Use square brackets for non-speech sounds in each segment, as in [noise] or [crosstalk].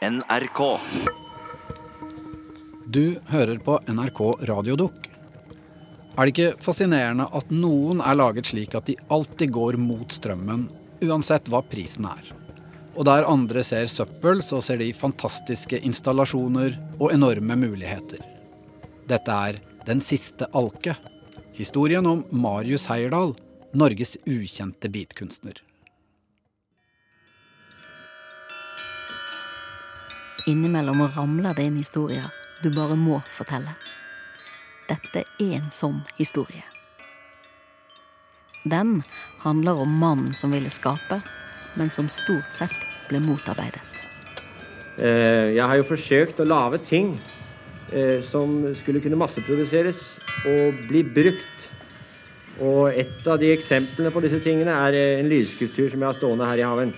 NRK. Du hører på NRK Radiodukk. Er det ikke fascinerende at noen er laget slik at de alltid går mot strømmen, uansett hva prisen er? Og der andre ser søppel, så ser de fantastiske installasjoner og enorme muligheter. Dette er Den siste alke. Historien om Marius Heierdal, Norges ukjente beatkunstner. Innimellom ramler det inn historier du bare må fortelle. Dette er en sånn historie. Den handler om mannen som ville skape, men som stort sett ble motarbeidet. Eh, Jeg har jo forsøkt å lage ting eh, som skulle kunne masseproduseres og bli brukt. Og et av de eksemplene på disse tingene er eh, en lydskulptur som jeg har stående her i haven.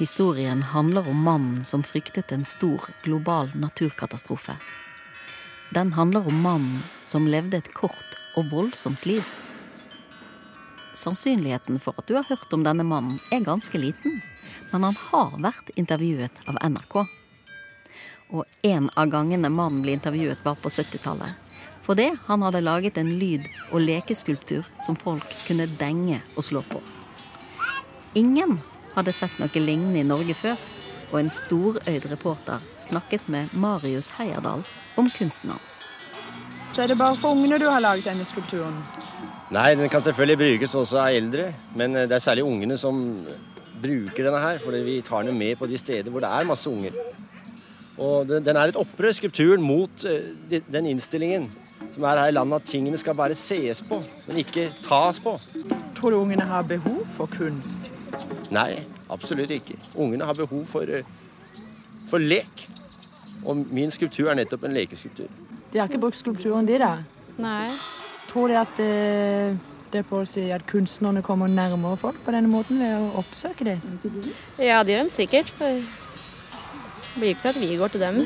Historien handler om mannen som fryktet en stor global naturkatastrofe. Den handler om mannen som levde et kort og voldsomt liv. Sannsynligheten for at du har hørt om denne mannen, er ganske liten. Men han har vært intervjuet av NRK. Og en av gangene mannen ble intervjuet, var på 70-tallet. Fordi han hadde laget en lyd- og lekeskulptur som folk kunne denge og slå på. Ingen hadde sett noe lignende i Norge før, og en storøyd reporter snakket med Marius Heierdal om kunsten hans. Så er det bare for ungene du har laget denne skulpturen? Nei, den kan selvfølgelig brukes også av eldre, men eh, det er særlig ungene som bruker denne her, for vi tar den med på de steder hvor det er masse unger. Og den, den er et opprør, skulpturen, mot eh, den innstillingen som er her i landet, at tingene skal bare ses på, men ikke tas på. Tror du ungene har behov for kunst? Nei, absolutt ikke. Ungene har behov for, eh, for lek. Og min skulptur er nettopp en lekeskulptur. De har ikke brukt skulpturen de da? Nei. Tror de at eh, det er på å si at kunstnerne kommer nærmere folk på denne måten ved å oppsøke dem? Ja, det gjør de sikkert. For det blir ikke til at vi går til dem.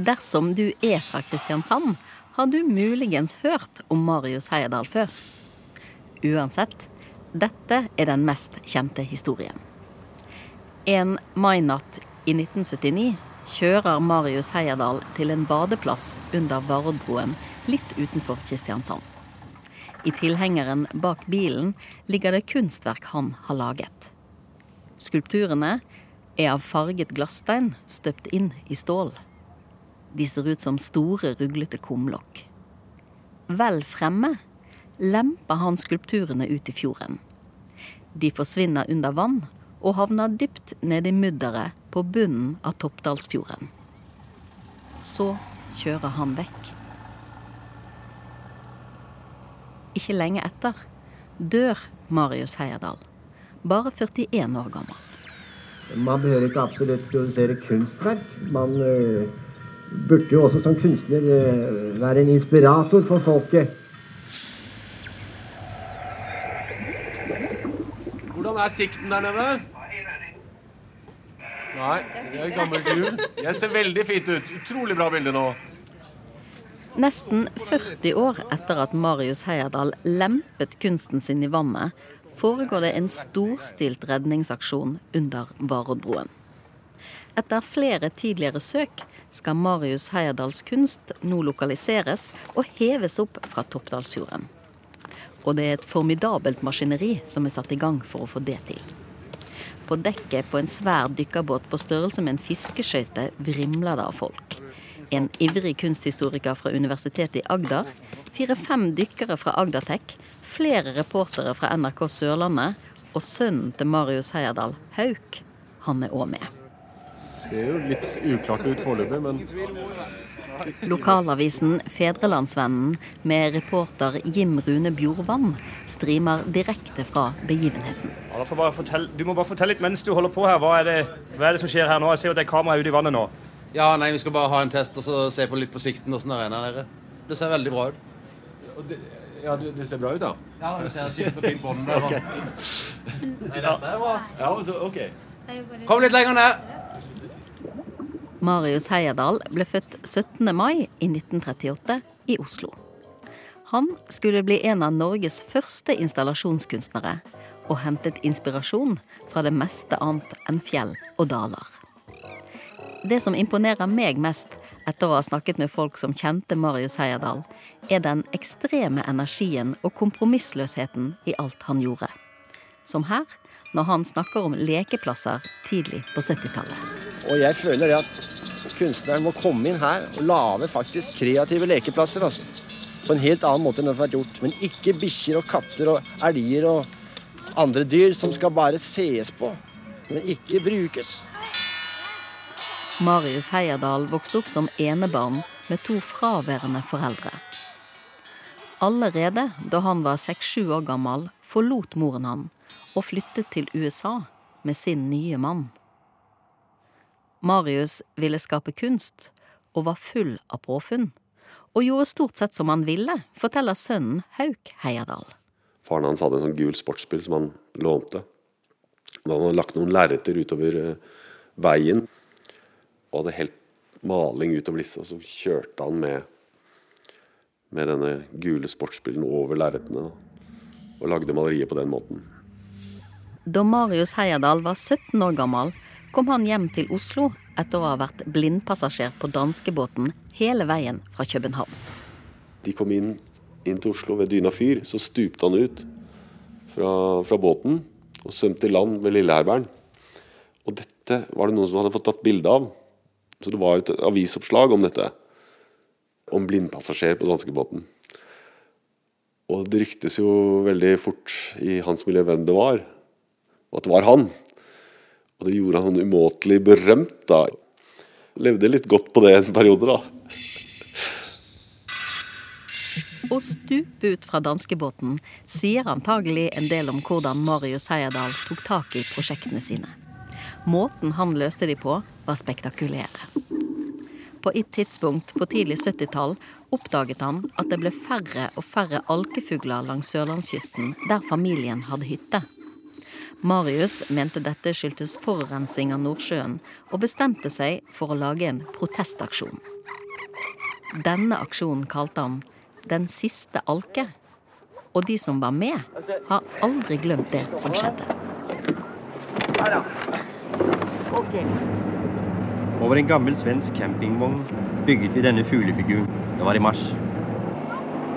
Dersom du er fra Kristiansand, har du muligens hørt om Marius Heyerdahl før. Uansett, dette er den mest kjente historien. En mainatt i 1979 kjører Marius Heierdal til en badeplass under Vardbroen litt utenfor Kristiansand. I tilhengeren bak bilen ligger det kunstverk han har laget. Skulpturene er av farget glasstein støpt inn i stål. De ser ut som store, ruglete kumlokk. Vel fremme lemper han skulpturene ut i fjorden. De forsvinner under vann og havner dypt nede i mudderet på bunnen av Toppdalsfjorden. Så kjører han vekk. Ikke lenge etter dør Marius Heierdal, bare 41 år gammel. Man behøver ikke absolutt produsere kunstverk. Man uh, burde jo også som kunstner uh, være en inspirator for folket. Hvordan er sikten der nede? Nei, det er gammel gul. Jeg ser veldig fint ut. Utrolig bra bilde nå. Nesten 40 år etter at Marius Heierdal lempet kunsten sin i vannet, foregår det en storstilt redningsaksjon under Varoddbroen. Etter flere tidligere søk skal Marius Heierdals kunst nå lokaliseres og heves opp fra Toppdalsfjorden. Og det er et formidabelt maskineri som er satt i gang for å få det til. På dekket på en svær dykkerbåt på størrelse med en fiskeskøyte vrimler det av folk. En ivrig kunsthistoriker fra Universitetet i Agder, fire-fem dykkere fra Agdertech, flere reportere fra NRK Sørlandet og sønnen til Marius Heierdal, Hauk, han er òg med. Ser jo litt uklart ut foreløpig, men Lokalavisen Fedrelandsvennen med reporter Jim Rune Bjorvann streamer direkte fra begivenheten. Ja, da får bare fortelle, du må bare fortelle litt mens du holder på her. Hva er, det, hva er det som skjer her nå? Jeg ser jo at det er kamera ute i vannet nå. Ja, nei, vi skal bare ha en test og så se på litt på sikten åssen det renner nede. Det ser veldig bra ut. Ja, det, det ser bra ut, da. Ja, du ser skift og fint på der. okay. Nei, dette er bra. Ja, så, ok. Kom litt lenger ned. Marius Heierdal ble født 17. mai i 1938 i Oslo. Han skulle bli en av Norges første installasjonskunstnere, og hentet inspirasjon fra det meste annet enn fjell og daler. Det som imponerer meg mest etter å ha snakket med folk som kjente Marius Heierdal, er den ekstreme energien og kompromissløsheten i alt han gjorde. Som her, når han snakker om lekeplasser tidlig på 70-tallet. Og jeg føler at kunstneren må komme inn her og lage faktisk kreative lekeplasser. altså. På en helt annen måte enn det har vært gjort. Men ikke bikkjer og katter og elger og andre dyr som skal bare ses på, men ikke brukes. Marius Heierdal vokste opp som enebarn med to fraværende foreldre. Allerede da han var seks-sju år gammel, forlot moren han og flyttet til USA med sin nye mann. Marius ville skape kunst og var full av påfunn, og gjorde stort sett som han ville, forteller sønnen Hauk Heiadal. Faren hans hadde en sånn gul sportsbil som han lånte. Da hadde han lagt noen lerreter utover eh, veien og hadde helt maling utover disse, og så kjørte han med, med denne gule sportsbilen over lerretene og lagde maleriet på den måten. Da Marius Heiadal var 17 år gammel, kom han hjem til Oslo etter å ha vært blindpassasjer på danskebåten hele veien fra København. De kom inn, inn til Oslo ved Dyna fyr. Så stupte han ut fra, fra båten og svømte i land ved Lilleherbergen. Og dette var det noen som hadde fått tatt bilde av. Så det var et avisoppslag om dette. Om blindpassasjer på danskebåten. Og det ryktes jo veldig fort i hans miljø hvem det var. Og at det var han. Og det gjorde han umåtelig berømt, da. Levde litt godt på det en periode, da. Å stupe ut fra danskebåten sier antagelig en del om hvordan Marius Heyerdahl tok tak i prosjektene sine. Måten han løste de på, var spektakulære. På et tidspunkt på tidlig 70-tall oppdaget han at det ble færre og færre alkefugler langs sørlandskysten der familien hadde hytte. Marius mente dette skyldtes forurensing av Nordsjøen, og bestemte seg for å lage en protestaksjon. Denne aksjonen kalte han Den siste alke. Og de som var med, har aldri glemt det som skjedde. Over en gammel svensk campingvogn bygget vi denne fuglefiguren. Det var i mars.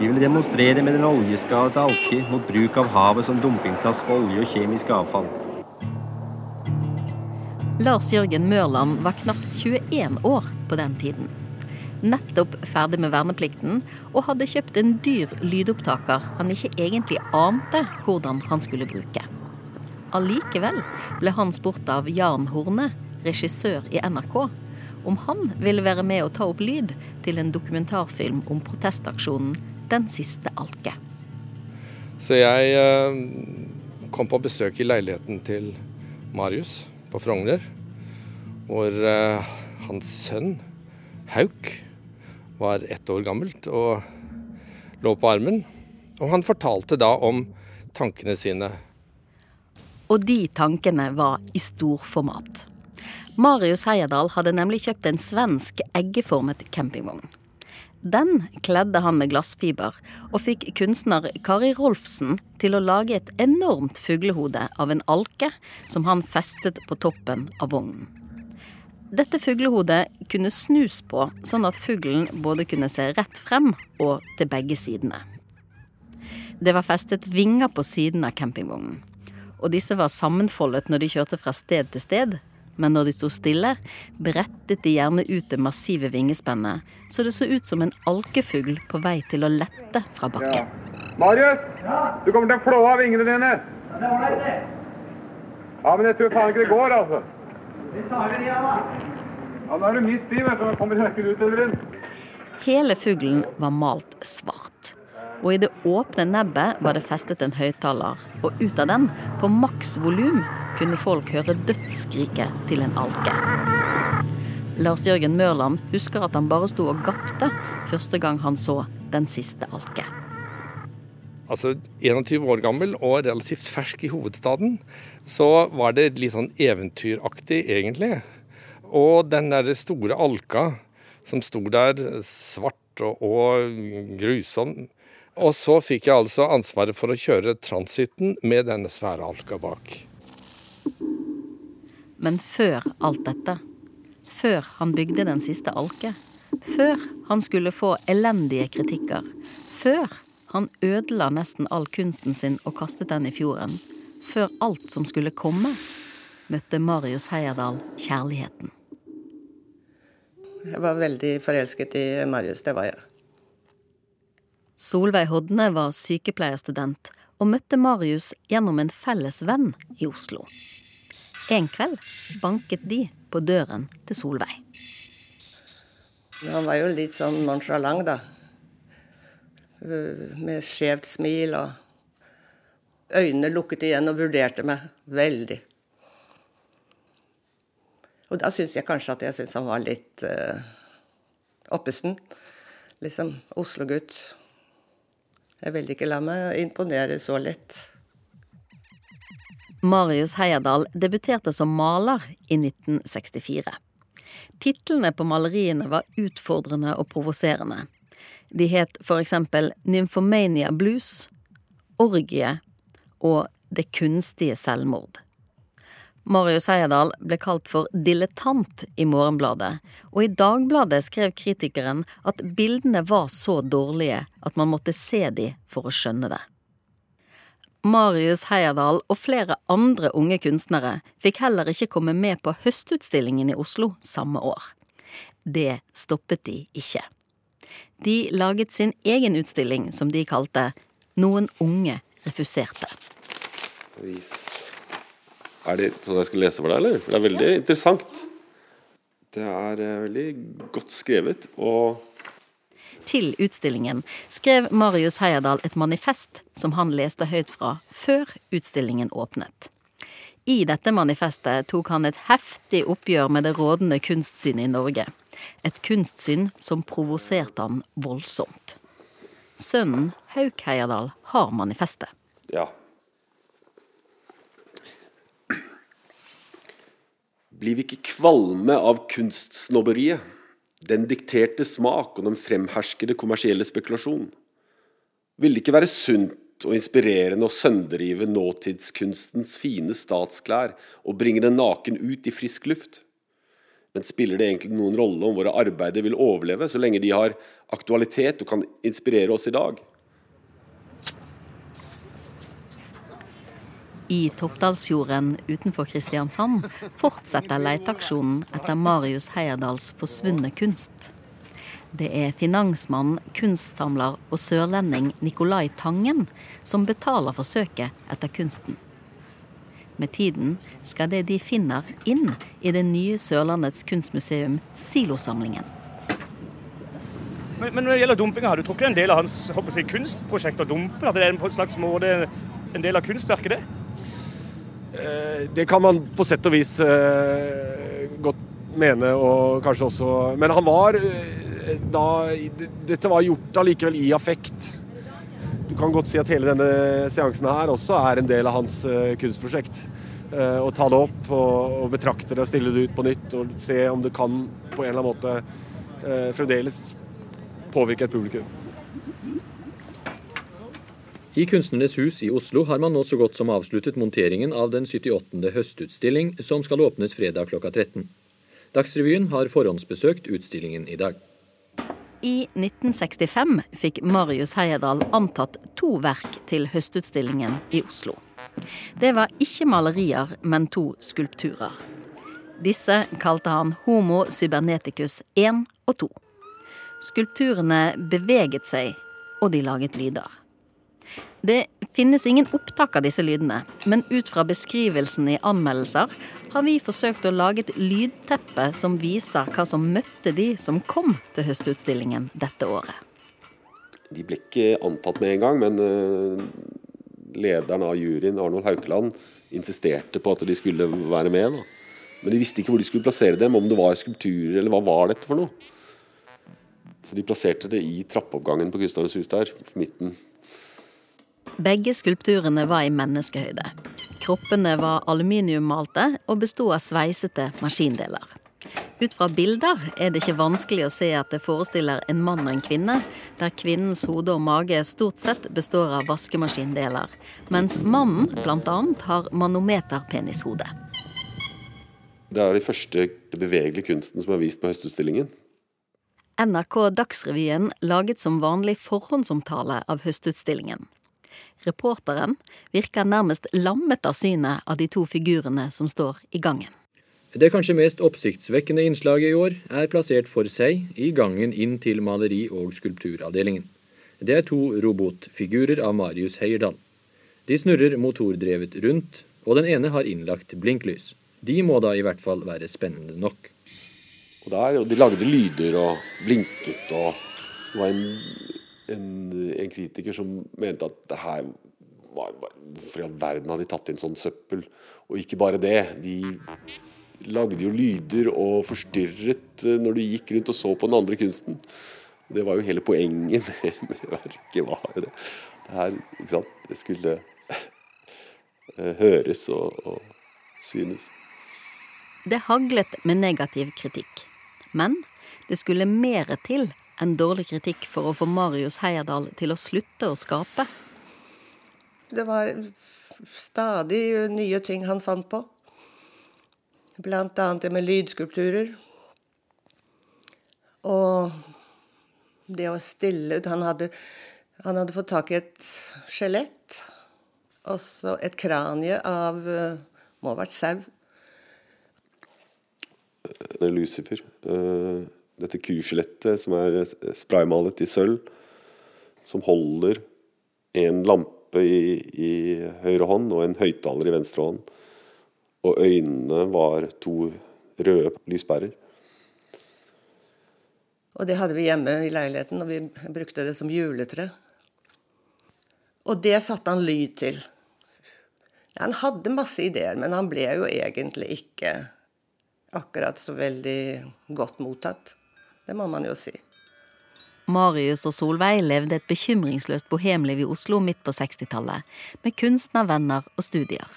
Vi ville demonstrere med den oljeskadede alke mot bruk av havet som dumpingplass for olje og kjemisk avfall. Lars Jørgen Mørland var knapt 21 år på den tiden. Nettopp ferdig med verneplikten og hadde kjøpt en dyr lydopptaker han ikke egentlig ante hvordan han skulle bruke. Allikevel ble han spurt av Jan Horne, regissør i NRK, om han ville være med å ta opp lyd til en dokumentarfilm om protestaksjonen Den siste alke. Så jeg eh, kom på besøk i leiligheten til Marius på Frogner, hvor eh, hans sønn Hauk var ett år gammelt og lå på armen. Og han fortalte da om tankene sine. Og de tankene var i storformat. Marius Heierdal hadde nemlig kjøpt en svensk eggeformet campingvogn. Den kledde han med glassfiber, og fikk kunstner Kari Rolfsen til å lage et enormt fuglehode av en alke som han festet på toppen av vognen. Dette fuglehodet kunne snus på, sånn at fuglen både kunne se rett frem og til begge sidene. Det var festet vinger på siden av campingvognen, og disse var sammenfoldet når de kjørte fra sted til sted, men når de sto stille, brettet de gjerne ut det massive vingespennet, så det så ut som en alkefugl på vei til å lette fra bakken. Marius, du kommer til å flå av vingene dine. Ja, men jeg tror faen ikke det går, altså. Vi sager de, da. Ja, nå er du midt i, vet du. jeg kommer verken ut eller inn. Hele fuglen var malt svart. Og i det åpne nebbet var det festet en høyttaler, og ut av den, på maks volum, kunne folk høre dødsskriket til en alke. Lars Jørgen Mørland husker at han bare sto og gapte første gang han så den siste alke. Altså 21 år gammel og relativt fersk i hovedstaden, så var det litt sånn eventyraktig, egentlig. Og den derre store alka som sto der, svart og, og grusom, Og så fikk jeg altså ansvaret for å kjøre transiten med denne svære alka bak. Men før alt dette, før han bygde den siste alke, før han skulle få elendige kritikker, før han ødela nesten all kunsten sin og kastet den i fjorden, før alt som skulle komme, møtte Marius Heierdal kjærligheten. Jeg var veldig forelsket i Marius, det var jeg. Solveig Hodne var sykepleierstudent og møtte Marius gjennom en felles venn i Oslo. En kveld banket de på døren til Solveig. Han var jo litt sånn nonsjalant, da. Med skjevt smil og øynene lukket igjen og vurderte meg veldig. Og da syns jeg kanskje at jeg syns han var litt uh, oppesen. Liksom Oslo-gutt. Jeg vil ikke la meg imponere så lett. Marius Heierdal debuterte som maler i 1964. Titlene på maleriene var utfordrende og provoserende. De het for eksempel Nymphomania Blues, Orgie og Det kunstige selvmord. Marius Heierdal ble kalt for dilettant i Morgenbladet, og i Dagbladet skrev kritikeren at bildene var så dårlige at man måtte se de for å skjønne det. Marius Heierdal og flere andre unge kunstnere fikk heller ikke komme med på Høstutstillingen i Oslo samme år. Det stoppet de ikke. De laget sin egen utstilling som de kalte Noen unge refuserte. Er det sånn jeg skal lese for deg, eller? Det er veldig ja. interessant. Det er uh, veldig godt skrevet og Til utstillingen skrev Marius Heierdal et manifest som han leste høyt fra før utstillingen åpnet. I dette manifestet tok han et heftig oppgjør med det rådende kunstsynet i Norge. Et kunstsyn som provoserte han voldsomt. Sønnen Hauk Heierdal har manifestet. Ja, Blir vi ikke kvalme av kunstsnobberiet, den dikterte smak og den fremherskede kommersielle spekulasjon? Vil det ikke være sunt og inspirerende å sønderrive nåtidskunstens fine statsklær og bringe den naken ut i frisk luft? Men spiller det egentlig noen rolle om våre arbeider vil overleve, så lenge de har aktualitet og kan inspirere oss i dag? I Toppdalsfjorden utenfor Kristiansand fortsetter leteaksjonen etter Marius Heierdals forsvunne kunst. Det er finansmann, kunstsamler og sørlending Nicolai Tangen som betaler for søket etter kunsten. Med tiden skal det de finner, inn i det nye Sørlandets kunstmuseum, Silosamlingen. Men, men, når det gjelder dumpinga, har du er en del av hans jeg, kunstprosjekt og dumpe? At det er på en slags måte en del av kunstverket, det? Eh, det kan man på sett og vis eh, godt mene, og kanskje også Men han var eh, da Dette var gjort allikevel i affekt. Du kan godt si at hele denne seansen her også er en del av hans kunstprosjekt. Å ta det opp og, betrakte det og stille det ut på nytt og se om det kan på en eller annen måte fremdeles påvirke et publikum. I Kunstnernes hus i Oslo har man nå så godt som avsluttet monteringen av den 78. høstutstilling, som skal åpnes fredag klokka 13. Dagsrevyen har forhåndsbesøkt utstillingen i dag. I 1965 fikk Marius Heyerdahl antatt to verk til høstutstillingen i Oslo. Det var ikke malerier, men to skulpturer. Disse kalte han Homo cyberneticus 1 og 2. Skulpturene beveget seg, og de laget lyder. Det finnes ingen opptak av disse lydene, men ut fra beskrivelsen i anmeldelser har vi forsøkt å lage et lydteppe som viser hva som møtte de som kom til høstutstillingen dette året. De ble ikke antatt med en gang, men eh, lederen av juryen, Arnold Haukeland, insisterte på at de skulle være med. Da. Men de visste ikke hvor de skulle plassere dem, om det var skulpturer eller hva var dette for noe. Så de plasserte det i trappeoppgangen på Kunstnernes hus der, på midten. Begge skulpturene var i menneskehøyde. Kroppene var aluminiummalte og besto av sveisete maskindeler. Ut fra bilder er det ikke vanskelig å se at det forestiller en mann og en kvinne, der kvinnens hode og mage stort sett består av vaskemaskindeler, mens mannen bl.a. har manometerpenishode. Det er de første bevegelige kunsten som er vist på Høstutstillingen. NRK Dagsrevyen laget som vanlig forhåndsomtale av Høstutstillingen. Reporteren virker nærmest lammet av synet av de to figurene som står i gangen. Det kanskje mest oppsiktsvekkende innslaget i år er plassert for seg i gangen inn til maleri- og skulpturavdelingen. Det er to robotfigurer av Marius Heierdal. De snurrer motordrevet rundt, og den ene har innlagt blinklys. De må da i hvert fall være spennende nok. Og, der, og De lagde lyder og blinket. og Det var en, en, en kritiker som mente at det her var, Hvorfor i all verden hadde de tatt inn sånn søppel? Og ikke bare det. De lagde jo lyder og forstyrret eh, når du gikk rundt og så på den andre kunsten. Det var jo hele poenget [laughs] med, med verket. var det. Det her, ikke sant? Det skulle [laughs] eh, høres og, og synes. Det haglet med negativ kritikk. Men det skulle mere til enn dårlig kritikk for å få Marius Heierdal til å slutte å skape. Det var stadig nye ting han fant på. Blant annet det med lydskulpturer. Og det å stille ut han hadde, han hadde fått tak i et skjelett. Også et kranie av må ha vært sau. Det er Lucifer. Eh, dette kuskjelettet som er spraymalet i sølv, som holder en lampe i, i høyre hånd og en høyttaler i venstre hånd. Og øynene var to røde lyspærer. Og det hadde vi hjemme i leiligheten, og vi brukte det som juletre. Og det satte han lyd til. Han hadde masse ideer, men han ble jo egentlig ikke akkurat så veldig godt mottatt. Det må man jo si. Marius og Solveig levde et bekymringsløst bohemliv i Oslo midt på 60-tallet, med kunstnervenner og studier.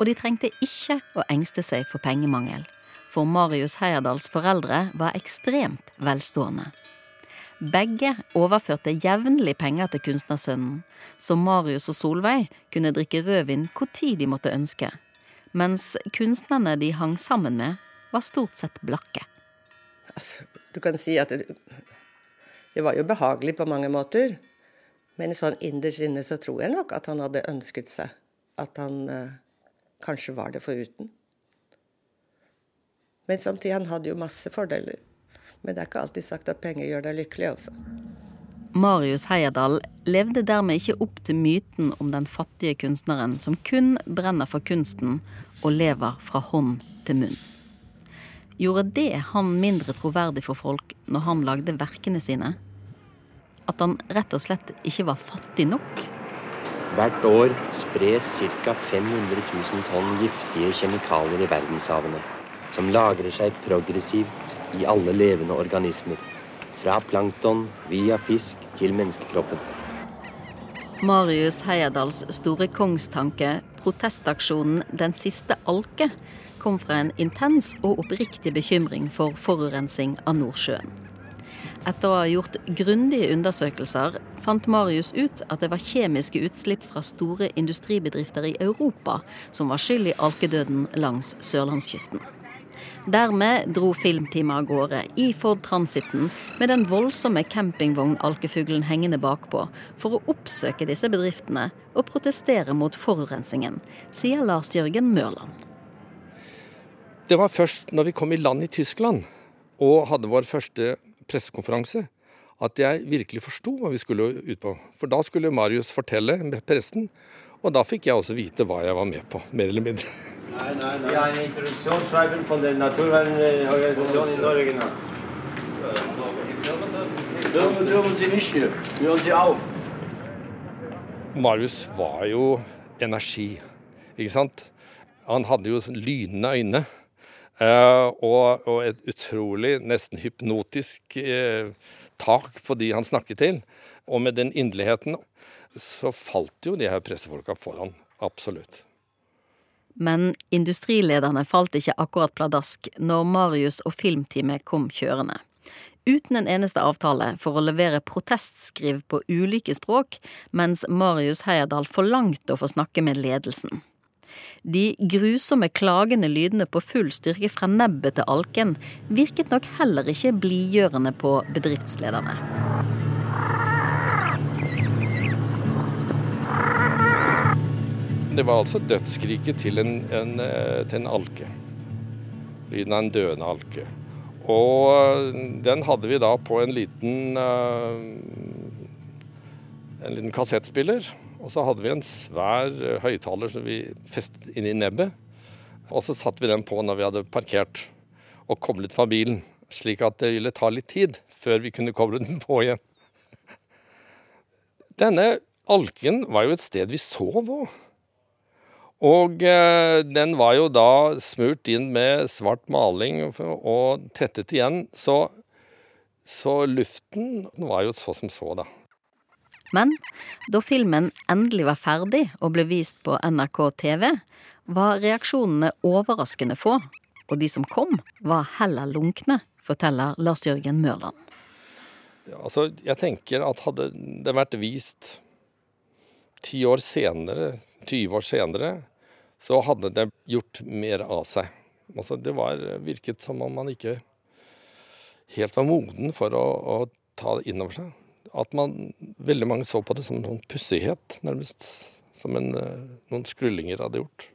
Og de trengte ikke å engste seg for pengemangel, for Marius Heierdals foreldre var ekstremt velstående. Begge overførte jevnlig penger til kunstnersønnen, så Marius og Solveig kunne drikke rødvin hvor tid de måtte ønske mens kunstnerne de hang sammen med, var stort sett blakke. Altså, du kan si at det, det, var jo behagelig på mange måter. Men sånn innerst inne så tror jeg nok at han hadde ønsket seg at han eh, kanskje var det foruten. Men samtidig, han hadde jo masse fordeler. Men det er ikke alltid sagt at penger gjør deg lykkelig, altså. Marius Heierdal levde dermed ikke opp til myten om den fattige kunstneren som kun brenner for kunsten og lever fra hånd til munn. Gjorde det han mindre troverdig for folk når han lagde verkene sine? At han rett og slett ikke var fattig nok? Hvert år spres ca. 500 000 tonn giftige kjemikalier i verdenshavene, som lagrer seg progressivt i alle levende organismer. Fra plankton via fisk til menneskekroppen. Marius Heyerdahls store kongstanke, protestaksjonen Den siste alke, kom fra en intens og oppriktig bekymring for forurensing av Nordsjøen. Etter å ha gjort grundige undersøkelser fant Marius ut at det var kjemiske utslipp fra store industribedrifter i Europa som var skyld i alkedøden langs sørlandskysten. Dermed dro filmteamet av gårde i Ford Transiten med den voldsomme campingvogn-alkefuglen hengende bakpå, for å oppsøke disse bedriftene og protestere mot forurensningen, sier Lars Jørgen Mørland. Det var først når vi kom i land i Tyskland og hadde vår første pressekonferanse, at jeg virkelig forsto hva vi skulle ut på. For da skulle Marius fortelle pressen, og da fikk jeg også vite hva jeg var med på, mer eller mindre. Nei, nei, nei. Vi har en introduksjonsschreiben fra den naturvernorganisasjonen i Norge nå. Marius var jo energi, ikke sant? Han hadde jo lynende øyne. Uh, og, og, et utrolig, nesten hypnotisk uh, tak på de han snakket til. Og med den inderligheten så falt jo de her pressefolka foran. Absolutt. Men industrilederne falt ikke akkurat pladask når Marius og filmteamet kom kjørende. Uten en eneste avtale for å levere protestskriv på ulike språk, mens Marius Heyerdahl forlangte å få snakke med ledelsen. De grusomme klagende lydene på full styrke fra nebbet til alken virket nok heller ikke blidgjørende på bedriftslederne. Det var altså dødsskriket til en, en, eh, til en alke. Lyden av en døende alke. Og eh, den hadde vi da på en liten uh, en liten kassettspiller. Og så hadde vi en svær høyttaler som vi festet inn i nebbet. Og så satte vi den på når vi hadde parkert og koblet fra bilen. Slik at det ville ta litt tid før vi kunne koble den på igjen. Denne alken var jo et sted vi sov òg. Og eh, den var jo da smurt inn med svart maling og tettet igjen, så, så luften var jo så som så, da. Men da filmen endelig var ferdig og ble vist på NRK TV, var reaksjonene overraskende få, og de som kom, var heller lunkne, forteller Lars-Jørgen Mørland. Altså, jeg tenker at hadde det vært vist ti år senere, 20 år senere, så hadde det gjort mer av seg. Altså, det var, virket som om man ikke helt var moden for å, å ta det inn over seg. At man, veldig mange så på det som noen pussighet, nærmest. Som en, noen skrullinger hadde gjort.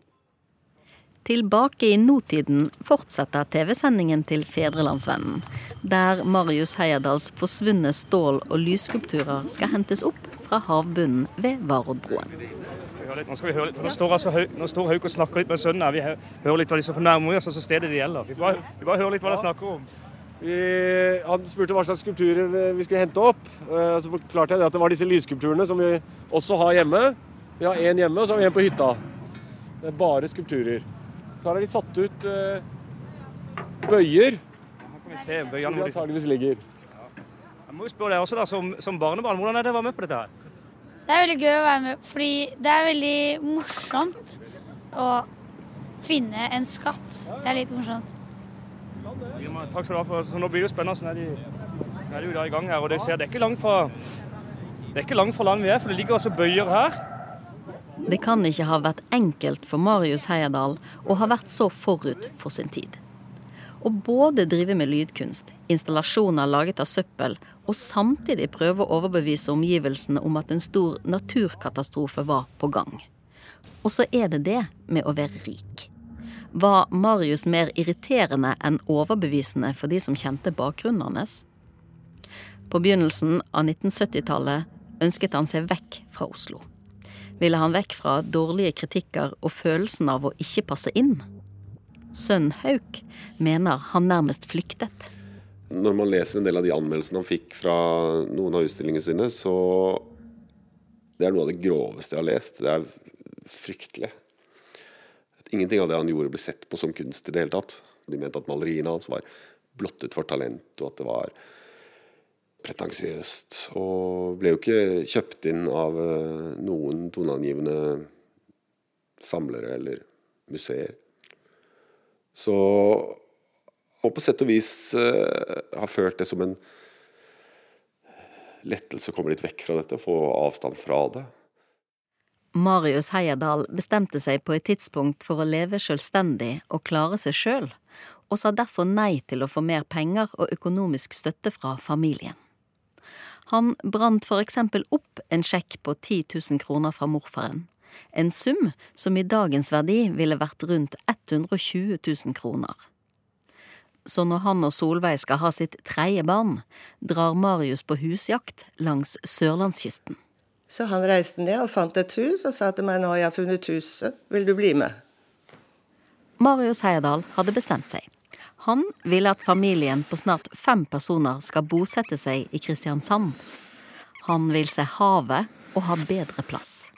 Tilbake i notiden fortsetter TV-sendingen til Fedrelandsvennen, der Marius Heyerdahls forsvunne stål- og lysskulpturer skal hentes opp fra havbunnen ved Varoddbroen. Nå skal vi høre litt. Nå står, altså, nå står Hauk og snakker litt med sønnen her. Vi hører litt hva de så fornærmer oss, så stedet det gjelder. Vi bare, vi bare hører litt hva de snakker om. Vi, han spurte hva slags skulpturer vi skulle hente opp. Eh, så forklarte jeg at det var disse lysskulpturene som vi også har hjemme. Vi har én hjemme, og så har vi en på hytta. Det er bare skulpturer. Så her har de satt ut uh, bøyer. Her kan vi se bøyene hvor de antageligvis ligger. Jeg må jo spørre deg også da, som, som barnebarn, hvordan er det å være med på dette her? Det er veldig gøy å være med, fordi det er veldig morsomt å finne en skatt. Det er litt morsomt. Takk skal du ha. for så Nå blir det jo spennende. Så er de, er de jo da i gang her. og det, ser, det, er ikke langt fra, det er ikke langt fra land vi er, for det ligger også bøyer her. Det kan ikke ha vært enkelt for Marius Heyerdahl å ha vært så forut for sin tid. Å både drive med lydkunst, installasjoner laget av søppel, og samtidig prøve å overbevise omgivelsene om at en stor naturkatastrofe var på gang. Og så er det det med å være rik. Var Marius mer irriterende enn overbevisende for de som kjente bakgrunnen hans? På begynnelsen av 1970-tallet ønsket han seg vekk fra Oslo ville han vekk fra dårlige kritikker og følelsen av å ikke passe inn. Sønn Hauk mener han nærmest flyktet. Når man leser en del av de anmeldelsene han fikk fra noen av utstillingene sine, så Det er noe av det groveste jeg har lest. Det er fryktelig. Ingenting av det han gjorde, ble sett på som kunst i det hele tatt. De mente at maleriene hans var blottet for talent, og at det var pretensiøst. Og ble jo ikke kjøpt inn av eh, noen toneangivende samlere eller museer. Så Og på sett og vis uh, har følt det som en lettelse å komme litt vekk fra dette, få avstand fra det. Marius Heierdal bestemte seg på et tidspunkt for å leve selvstendig og klare seg sjøl, og sa derfor nei til å få mer penger og økonomisk støtte fra familien. Han brant for eksempel opp en sjekk på 10 000 kroner fra morfaren. En sum som i dagens verdi ville vært rundt 120 000 kroner. Så når han og Solveig skal ha sitt tredje barn, drar Marius på husjakt langs sørlandskysten. Så han reiste ned og fant et hus og sa til meg nå har jeg funnet huset, vil du bli med? Marius Heyerdahl hadde bestemt seg. Han ville at familien på snart fem personer skal bosette seg i Kristiansand. Han vil se havet og ha bedre plass.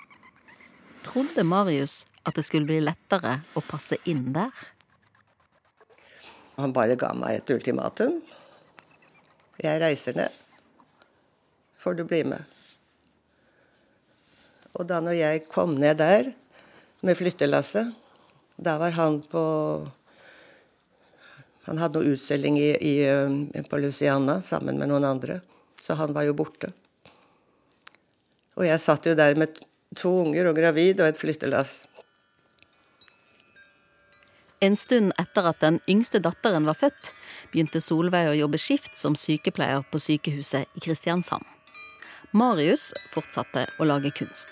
Trodde Marius at det skulle bli lettere å passe inn der? Han bare ga meg et ultimatum. Jeg reiser ned. Får du bli med? Og da når jeg kom ned der med flyttelasset, Da var han på Han hadde noe utstilling i, i, eh, på Luciana sammen med noen andre, så han var jo borte. Og jeg satt jo der med to unger og gravid og et flyttelass. En stund etter at den yngste datteren var født, begynte Solveig å jobbe skift som sykepleier på sykehuset i Kristiansand. Marius fortsatte å lage kunst.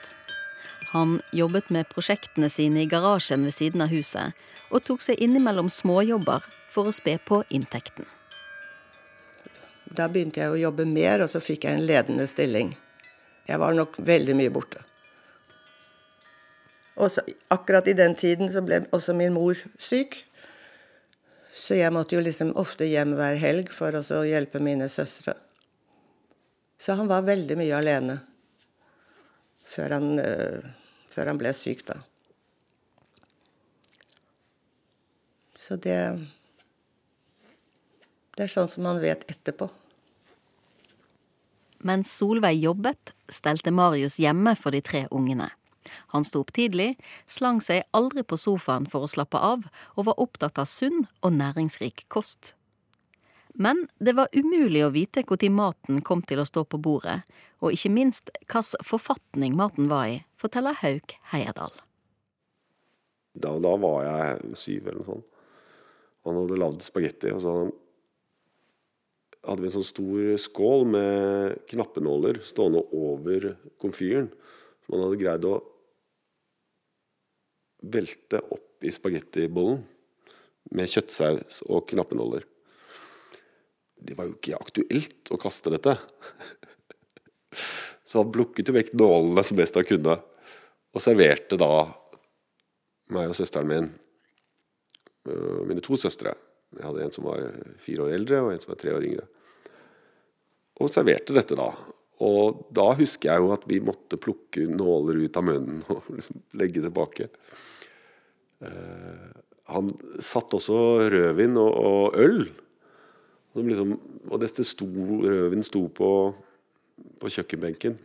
Han jobbet med prosjektene sine i garasjen ved siden av huset, og tok seg innimellom småjobber for å spe på inntekten. Da begynte jeg å jobbe mer, og så fikk jeg en ledende stilling. Jeg var nok veldig mye borte. Og så, akkurat i den tiden så ble også min mor syk. Så jeg måtte jo liksom ofte hjem hver helg for å hjelpe mine søstre. Så han var veldig mye alene før han, uh, før han ble syk, da. Så det Det er sånn som man vet etterpå. Mens Solveig jobbet, stelte Marius hjemme for de tre ungene. Han sto opp tidlig, slang seg aldri på sofaen for å slappe av, og var opptatt av sunn og næringsrik kost. Men det var umulig å vite når maten kom til å stå på bordet, og ikke minst hvilken forfatning maten var i, forteller Hauk Heierdal. Da, da, var jeg syv eller noe sånt. Han hadde lagd spagetti, og så hadde vi en sånn stor skål med knappenåler stående over komfyren. Som han hadde greid å velte opp i spagettibollen med kjøttsaus og knappenåler. Det var jo ikke aktuelt å kaste dette. Så han plukket jo vekk nålene som best han kunne, og serverte da meg og søsteren min, øh, mine to søstre. Jeg hadde en som var fire år eldre, og en som var tre år yngre. Og serverte dette da. Og da husker jeg jo at vi måtte plukke nåler ut av munnen [laughs] og liksom legge tilbake. Uh, han satt også rødvin og, og øl. Liksom, og dette sto, rødvin sto på, på kjøkkenbenken.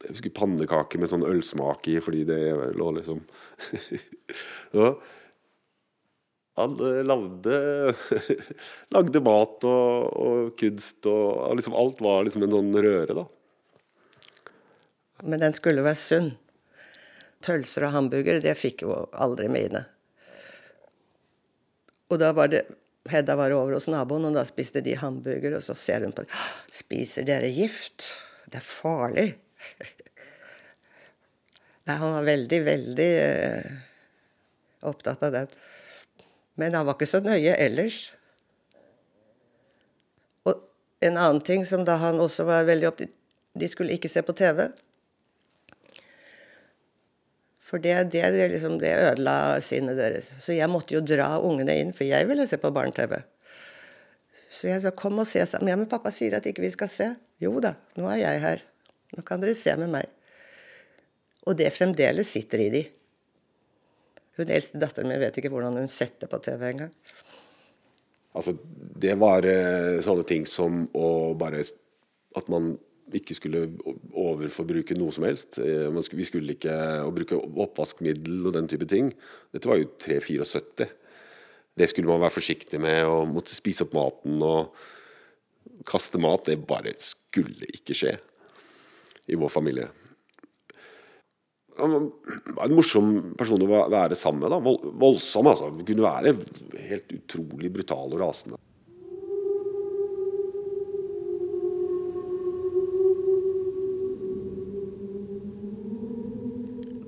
Jeg husker pannekaker med sånn ølsmak i, fordi det lå liksom. [laughs] Han eh, lagde, [laughs] lagde mat og, og, kunst, og liksom alt var liksom en sånn røre, da. Men den skulle være sunn. Pølser og hamburger, det fikk jo aldri mine. Og da var det Hedda var over hos naboen, og da spiste de hamburger, og så ser hun på det. 'Spiser dere gift? Det er farlig.' [laughs] Nei, han var veldig, veldig uh, opptatt av den. Men han var ikke så nøye ellers. Og en annen ting som da han også var veldig opptatt De skulle ikke se på TV. For det, det, liksom, det ødela sinnet deres. Så jeg måtte jo dra ungene inn, for jeg ville se på barne-TV. Så jeg sa kom og se sammen. Ja, men pappa sier at ikke vi skal se. Jo da, nå er jeg her. Nå kan dere se med meg. Og det fremdeles sitter i de. Hun eldste datteren min vet ikke hvordan hun setter på TV engang. Altså, det var uh, sånne ting som å bare At man ikke skulle overforbruke noe som helst. Skulle, vi skulle ikke bruke oppvaskmiddel og den type ting. Dette var jo 3-74. Det skulle man være forsiktig med, og måtte spise opp maten og kaste mat. Det bare skulle ikke skje i vår familie. Han var en morsom person å være sammen med. da, Voldsom, altså. Kunne være helt utrolig brutal og rasende.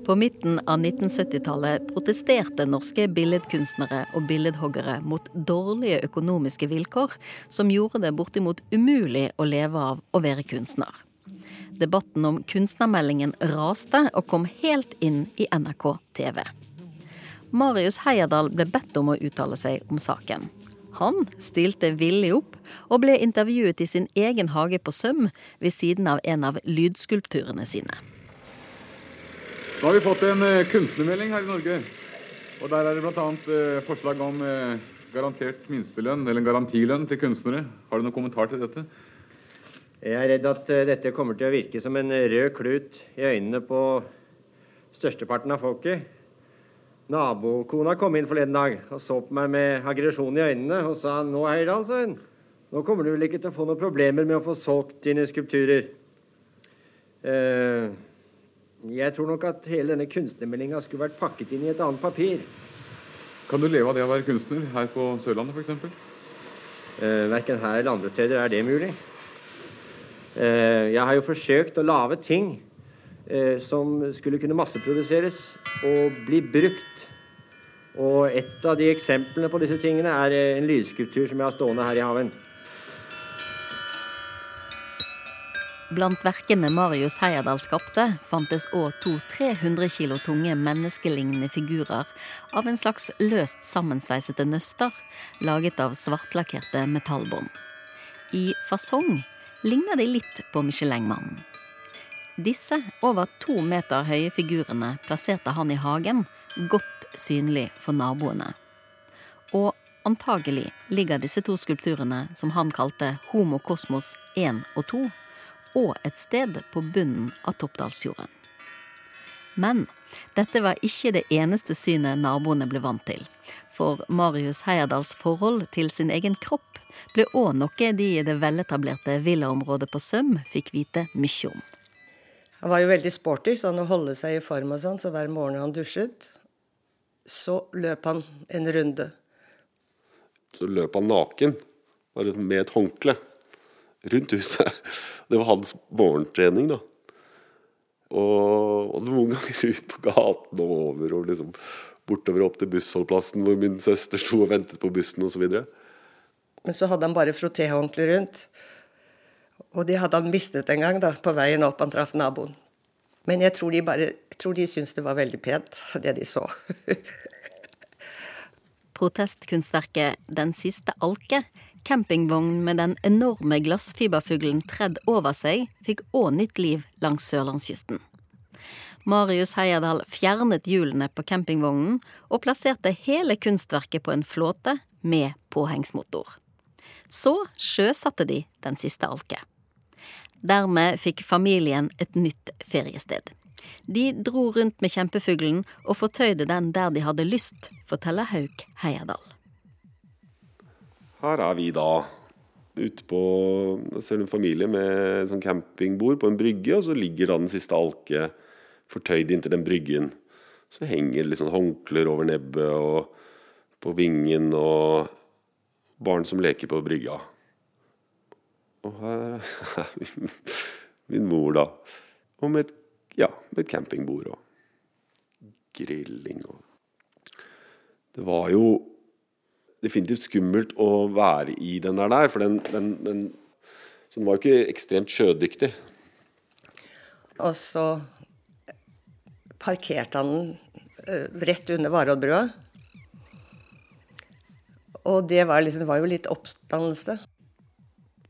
På midten av 1970-tallet protesterte norske billedkunstnere og billedhoggere mot dårlige økonomiske vilkår som gjorde det bortimot umulig å leve av å være kunstner. Debatten om kunstnermeldingen raste og kom helt inn i NRK TV. Marius Heierdal ble bedt om å uttale seg om saken. Han stilte villig opp, og ble intervjuet i sin egen hage på Søm ved siden av en av lydskulpturene sine. Nå har vi fått en uh, kunstnermelding her i Norge. Og Der er det bl.a. Eh, forslag om uh, garantert minstelønn, eller en garantilønn til kunstnere. Har du noen kommentar til dette? Jeg er redd at uh, dette kommer til å virke som en rød klut i øynene på størsteparten av folket. Nabokona kom inn forleden dag og så på meg med aggresjon i øynene og sa nå, Heyerdahl, sa hun, nå kommer du vel ikke til å få noen problemer med å få solgt dine skulpturer. Uh, jeg tror nok at hele denne kunstnermeldinga skulle vært pakket inn i et annet papir. Kan du leve av det å være kunstner her på Sørlandet f.eks.? Uh, verken her eller andre steder er det mulig. Uh, jeg har jo forsøkt å lage ting uh, som skulle kunne masseproduseres og bli brukt og et av de eksemplene på disse tingene er eh, en lydskulptur som jeg har stående her i haven. Blant verkene Marius Heyerdahl skapte, fantes òg to 300 kilo tunge menneskelignende figurer av en slags løst sammensveisete nøster, laget av svartlakkerte metallbånd. I fasong ligner de litt på Michelin-mannen. Disse over to meter høye figurene plasserte han i hagen, godt synlig for naboene. Og antagelig ligger disse to skulpturene, som han kalte Homo Kosmos 1 og 2, og et sted på bunnen av Toppdalsfjorden. Men dette var ikke det eneste synet naboene ble vant til. For Marius Heyerdahls forhold til sin egen kropp ble òg noe de i det veletablerte villaområdet på Søm fikk vite mye om. Han var jo veldig sporty, sånn å holde seg i form og sånn, så hver morgen han dusjet, så løp han en runde. Så løp han naken, bare med et håndkle, rundt huset. [laughs] Det var hans morgentrening, da. Og, og noen ganger ut på gaten og over og liksom bortover opp til bussholdplassen hvor min søster sto og ventet på bussen osv. Men så hadde han bare frotéhåndkle rundt. Og de hadde han mistet en gang da, på veien opp. Han traff naboen. Men jeg tror de bare jeg tror de syntes det var veldig pent, det de så. [laughs] Protestkunstverket Den siste alke, campingvogn med den enorme glassfiberfuglen tredd over seg, fikk òg nytt liv langs sørlandskysten. Marius Heierdal fjernet hjulene på campingvognen og plasserte hele kunstverket på en flåte med påhengsmotor. Så sjøsatte de Den siste alke. Dermed fikk familien et nytt feriested. De dro rundt med kjempefuglen og fortøyde den der de hadde lyst, forteller Hauk Heierdal. Her er vi da ute på ser en familie med sånn campingbord på en brygge, og så ligger da den siste alke fortøyd inntil den bryggen. Så henger det litt sånn håndklær over nebbet og på vingen, og barn som leker på brygga. Og her er [laughs] min, min mor, da. Og med et, ja, med et campingbord og grilling og Det var jo definitivt skummelt å være i den der, der for den, den, den, den var jo ikke ekstremt sjødyktig. Og så parkerte han den uh, rett under Varoddbrua. Og det var, liksom, var jo litt oppstandelse.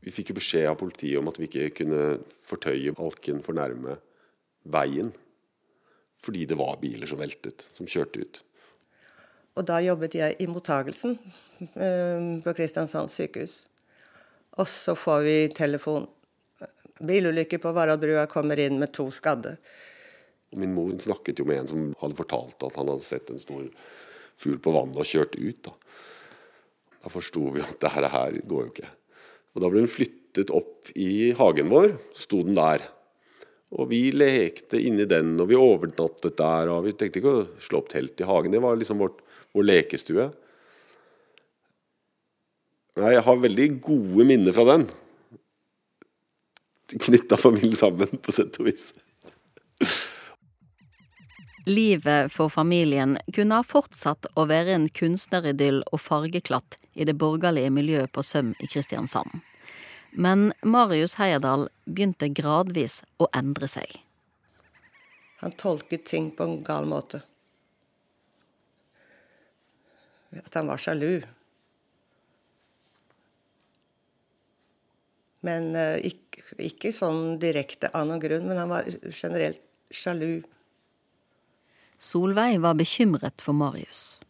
Vi fikk jo beskjed av politiet om at vi ikke kunne fortøye Alken for nærme veien. Fordi det var biler som veltet, som kjørte ut. Og da jobbet jeg i mottagelsen eh, på Kristiansand sykehus. Og så får vi telefon. Bilulykke på Varadbrua kommer inn med to skadde. Min mor snakket jo med en som hadde fortalt at han hadde sett en stor fugl på vannet og kjørt ut. Da, da forsto vi at det her går jo ikke. Og Da ble hun flyttet opp i hagen vår. Sto den der. Og vi lekte inni den, og vi overnattet der. og Vi tenkte ikke å slå opp telt i hagen. Det var liksom vårt, vår lekestue. Nei, jeg har veldig gode minner fra den. Knytta familien sammen, på sett og vis. Livet for familien kunne ha fortsatt å være en kunstneridyll og fargeklatt i det borgerlige miljøet på Søm i Kristiansand. Men Marius Heyerdahl begynte gradvis å endre seg. Han tolket ting på en gal måte. At han var sjalu. Men uh, ikke, ikke, sånn direkte av noen grunn, men han var generelt sjalu. Solveig var bekymret for Marius.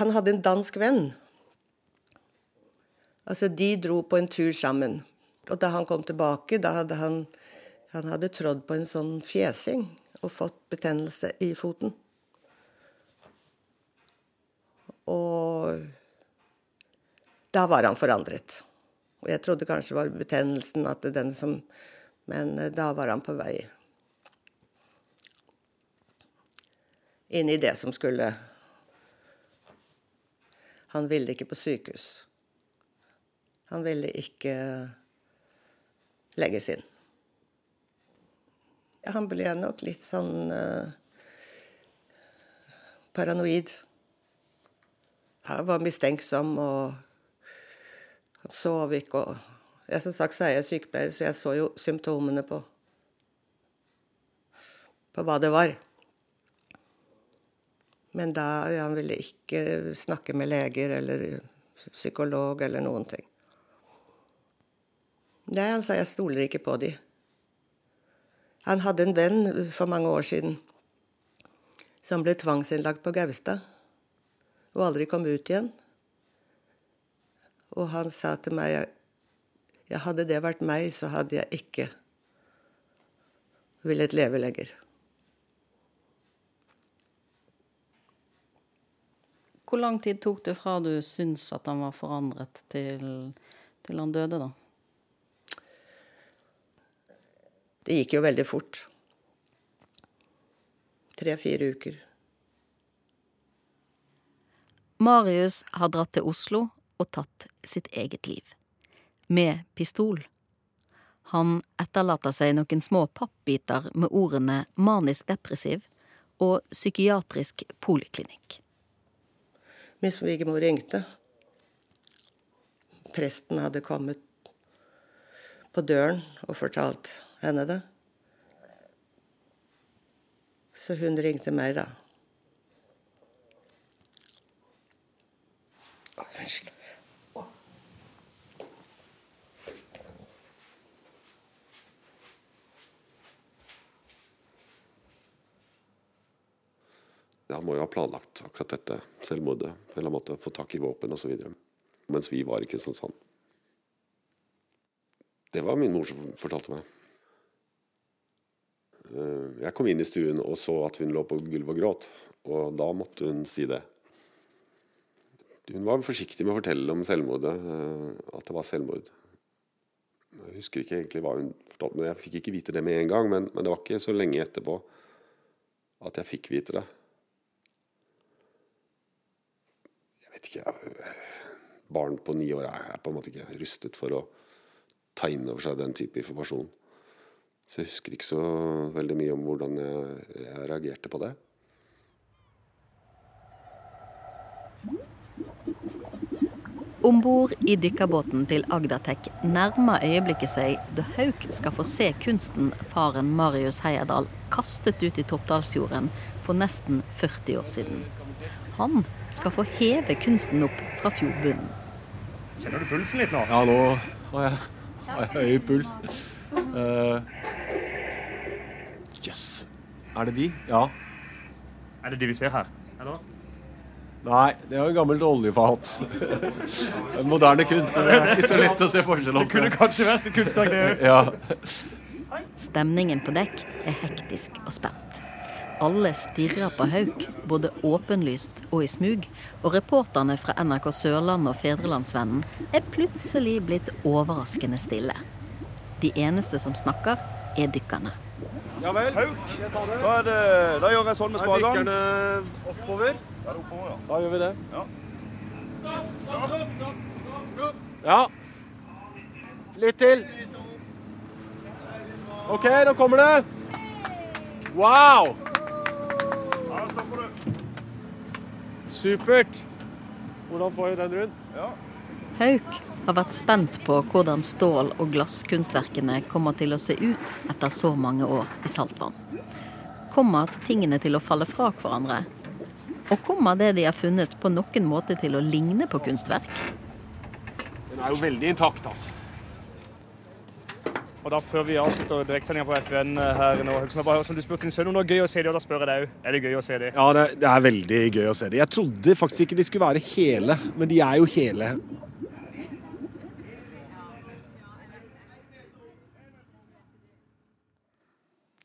Han hadde en dansk venn. Altså, de dro på en tur sammen. Og da han kom tilbake, da hadde han, han hadde trådd på en sånn fjesing og fått betennelse i foten. Og da var han forandret. Og jeg trodde kanskje det var betennelsen at den som Men eh, da var han på vei inn i det som skulle Han ville ikke på sykehus. Han ville ikke legges inn. Han ble nok litt sånn uh, paranoid. Han var mistenksom, og han sov ikke. og jeg, Som sagt så er jeg sykepleier, så jeg så jo symptomene på, på hva det var. Men da han ville ikke snakke med leger eller psykolog eller noen ting. Nei, han sa jeg stoler ikke på de. Han hadde en venn for mange år siden som ble tvangsinnlagt på Gaustad og aldri kom ut igjen. Og han sa til meg ja, hadde det vært meg, så hadde jeg ikke villet leve lenger. Hvor lang tid tok det fra du syns at han var forandret, til, til han døde, da? Det gikk jo veldig fort. Tre-fire uker. Marius har dratt til Oslo og tatt sitt eget liv. Med pistol. Han etterlater seg noen små pappbiter med ordene manisk depressiv og psykiatrisk poliklinikk. Min svigermor ringte. Presten hadde kommet på døren og fortalt henne det. Så hun ringte meg, da. Han må jo ha planlagt akkurat dette selvmordet. Eller han måtte få tak i våpen osv. Mens vi var sånn sånn. Det var min mor som fortalte meg. Eh, jeg kom inn i stuen og så at hun lå på gulvet og gråt, og da måtte hun si det. Hun var forsiktig med å fortelle om selvmordet, eh, at det var selvmord. Jeg husker ikke egentlig hva hun fortalte, men jeg fikk ikke vite det med en gang. Men, men det var ikke så lenge etterpå at jeg fikk vite det. Jeg vet ikke Barn på ni år er på en måte ikke rustet for å ta inn over seg den type informasjon. Så jeg husker ikke så veldig mye om hvordan jeg, jeg reagerte på det. Om bord i dykkerbåten til Agdatek nærmer øyeblikket seg da Hauk skal få se kunsten faren Marius Heierdal kastet ut i Toppdalsfjorden for nesten 40 år siden. Han skal få heve kunsten opp fra fjordbunnen. Kjenner du pulsen litt nå? Ja, nå har jeg, har jeg høy puls. Uh, Jøss. Yes. Er det de? Ja. Er det de vi ser her? Eller? Nei, det er jo gammelt oljefat. [laughs] Moderne kunst. Det er ikke så lett å se forskjell på. Det kunne kanskje vært en kunstdag, det òg. Ja. Stemningen på dekk er hektisk og spent. Alle stirrer på Hauk, både åpenlyst og i smug, og reporterne fra NRK Sørlandet og Fedrelandsvennen er plutselig blitt overraskende stille. De eneste som snakker, er dykkerne. Ja vel. Hauk, da, det, da gjør jeg sånn med spagan. dykkerne oppover? Da er oppover, ja. Da gjør vi det. Ja. Ja. Litt til. OK, nå kommer det. Wow! Ja, da stopper du. Supert. Hvordan får vi den rundt? Ja. Hauk har vært spent på hvordan stål- og glasskunstverkene kommer til å se ut etter så mange år i saltvann. Kommer tingene til å falle fra hverandre? Og kommer det de har funnet på noen måte til å ligne på kunstverk? Den er jo veldig intakt, altså. Og da Før vi avslutter direktsendinga på FN her nå, som, jeg bare, som du spurte din sønn om det var gøy å se dem, og da spør jeg deg òg. Er det gøy å se dem? Ja, det, det er veldig gøy å se dem. Jeg trodde faktisk ikke de skulle være hele, men de er jo hele.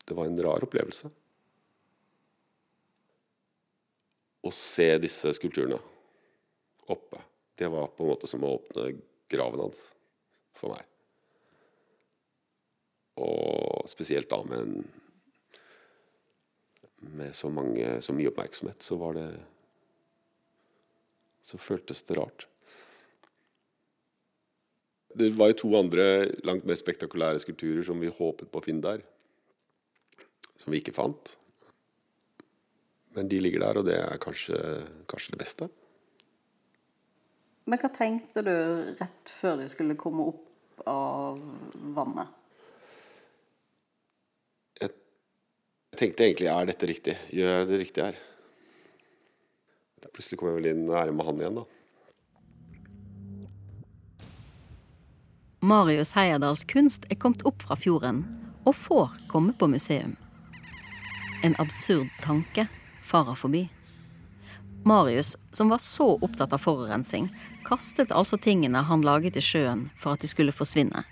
Det var en rar opplevelse. Å se disse skulpturene. oppe. Det var på en måte som å åpne graven hans for meg. Og spesielt da med Med så, mange, så mye oppmerksomhet, så var det Så føltes det rart. Det var jo to andre langt mer spektakulære skulpturer som vi håpet på å finne der. Som vi ikke fant. Men de ligger der, og det er kanskje, kanskje det beste. Men hva tenkte du rett før de skulle komme opp av vannet? Jeg tenkte egentlig er dette riktig? Gjør jeg det riktig her? Plutselig kom jeg vel inn nære med han igjen, da. Marius Heierdals kunst er kommet opp fra fjorden og får komme på museum. En absurd tanke farer forbi. Marius, som var så opptatt av forurensning, kastet altså tingene han laget i sjøen for at de skulle forsvinne.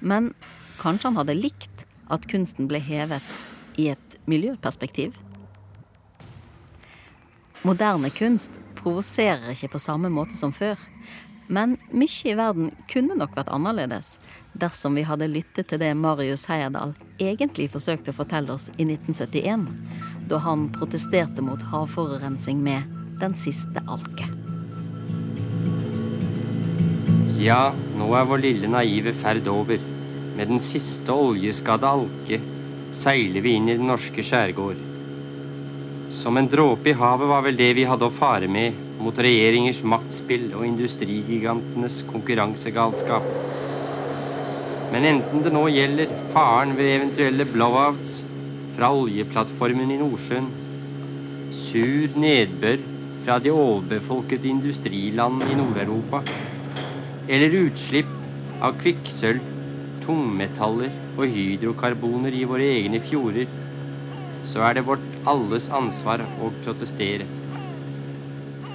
Men kanskje han hadde likt at kunsten ble hevet i et miljøperspektiv? Moderne kunst provoserer ikke på samme måte som før. Men mye i verden kunne nok vært annerledes dersom vi hadde lyttet til det Marius Heierdal egentlig forsøkte å fortelle oss i 1971, da han protesterte mot havforurensning med Den siste alke. Ja, nå er vår lille naive ferd over. Med den siste oljeskadde alke seiler vi inn i den norske skjærgård. Som en dråpe i havet var vel det vi hadde å fare med mot regjeringers maktspill og industrigigantenes konkurransegalskap. Men enten det nå gjelder faren ved eventuelle blowouts fra oljeplattformen i Nordsjøen, sur nedbør fra de overbefolkede industrilandene i Nord-Europa, eller utslipp av kvikksølv, tungmetaller og hydrokarboner i våre egne fjorder, så er det vårt alles ansvar å protestere.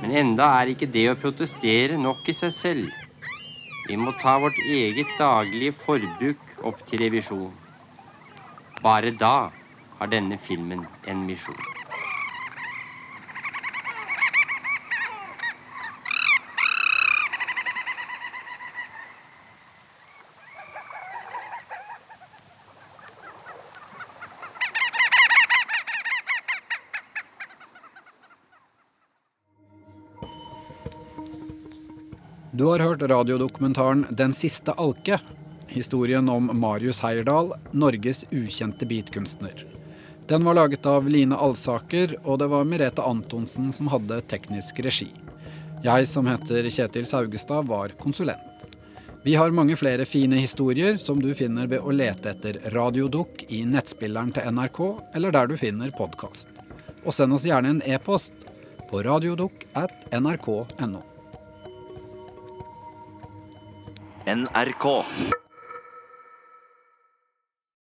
Men enda er ikke det å protestere nok i seg selv. Vi må ta vårt eget daglige forbruk opp til revisjon. Bare da har denne filmen en misjon. Du har hørt radiodokumentaren 'Den siste alke'. Historien om Marius Heierdal, Norges ukjente beatkunstner. Den var laget av Line Alsaker, og det var Merete Antonsen som hadde teknisk regi. Jeg som heter Kjetil Saugestad, var konsulent. Vi har mange flere fine historier som du finner ved å lete etter Radiodukk i nettspilleren til NRK, eller der du finner podkast. Og send oss gjerne en e-post på radiodukk at nrk.no. NRK.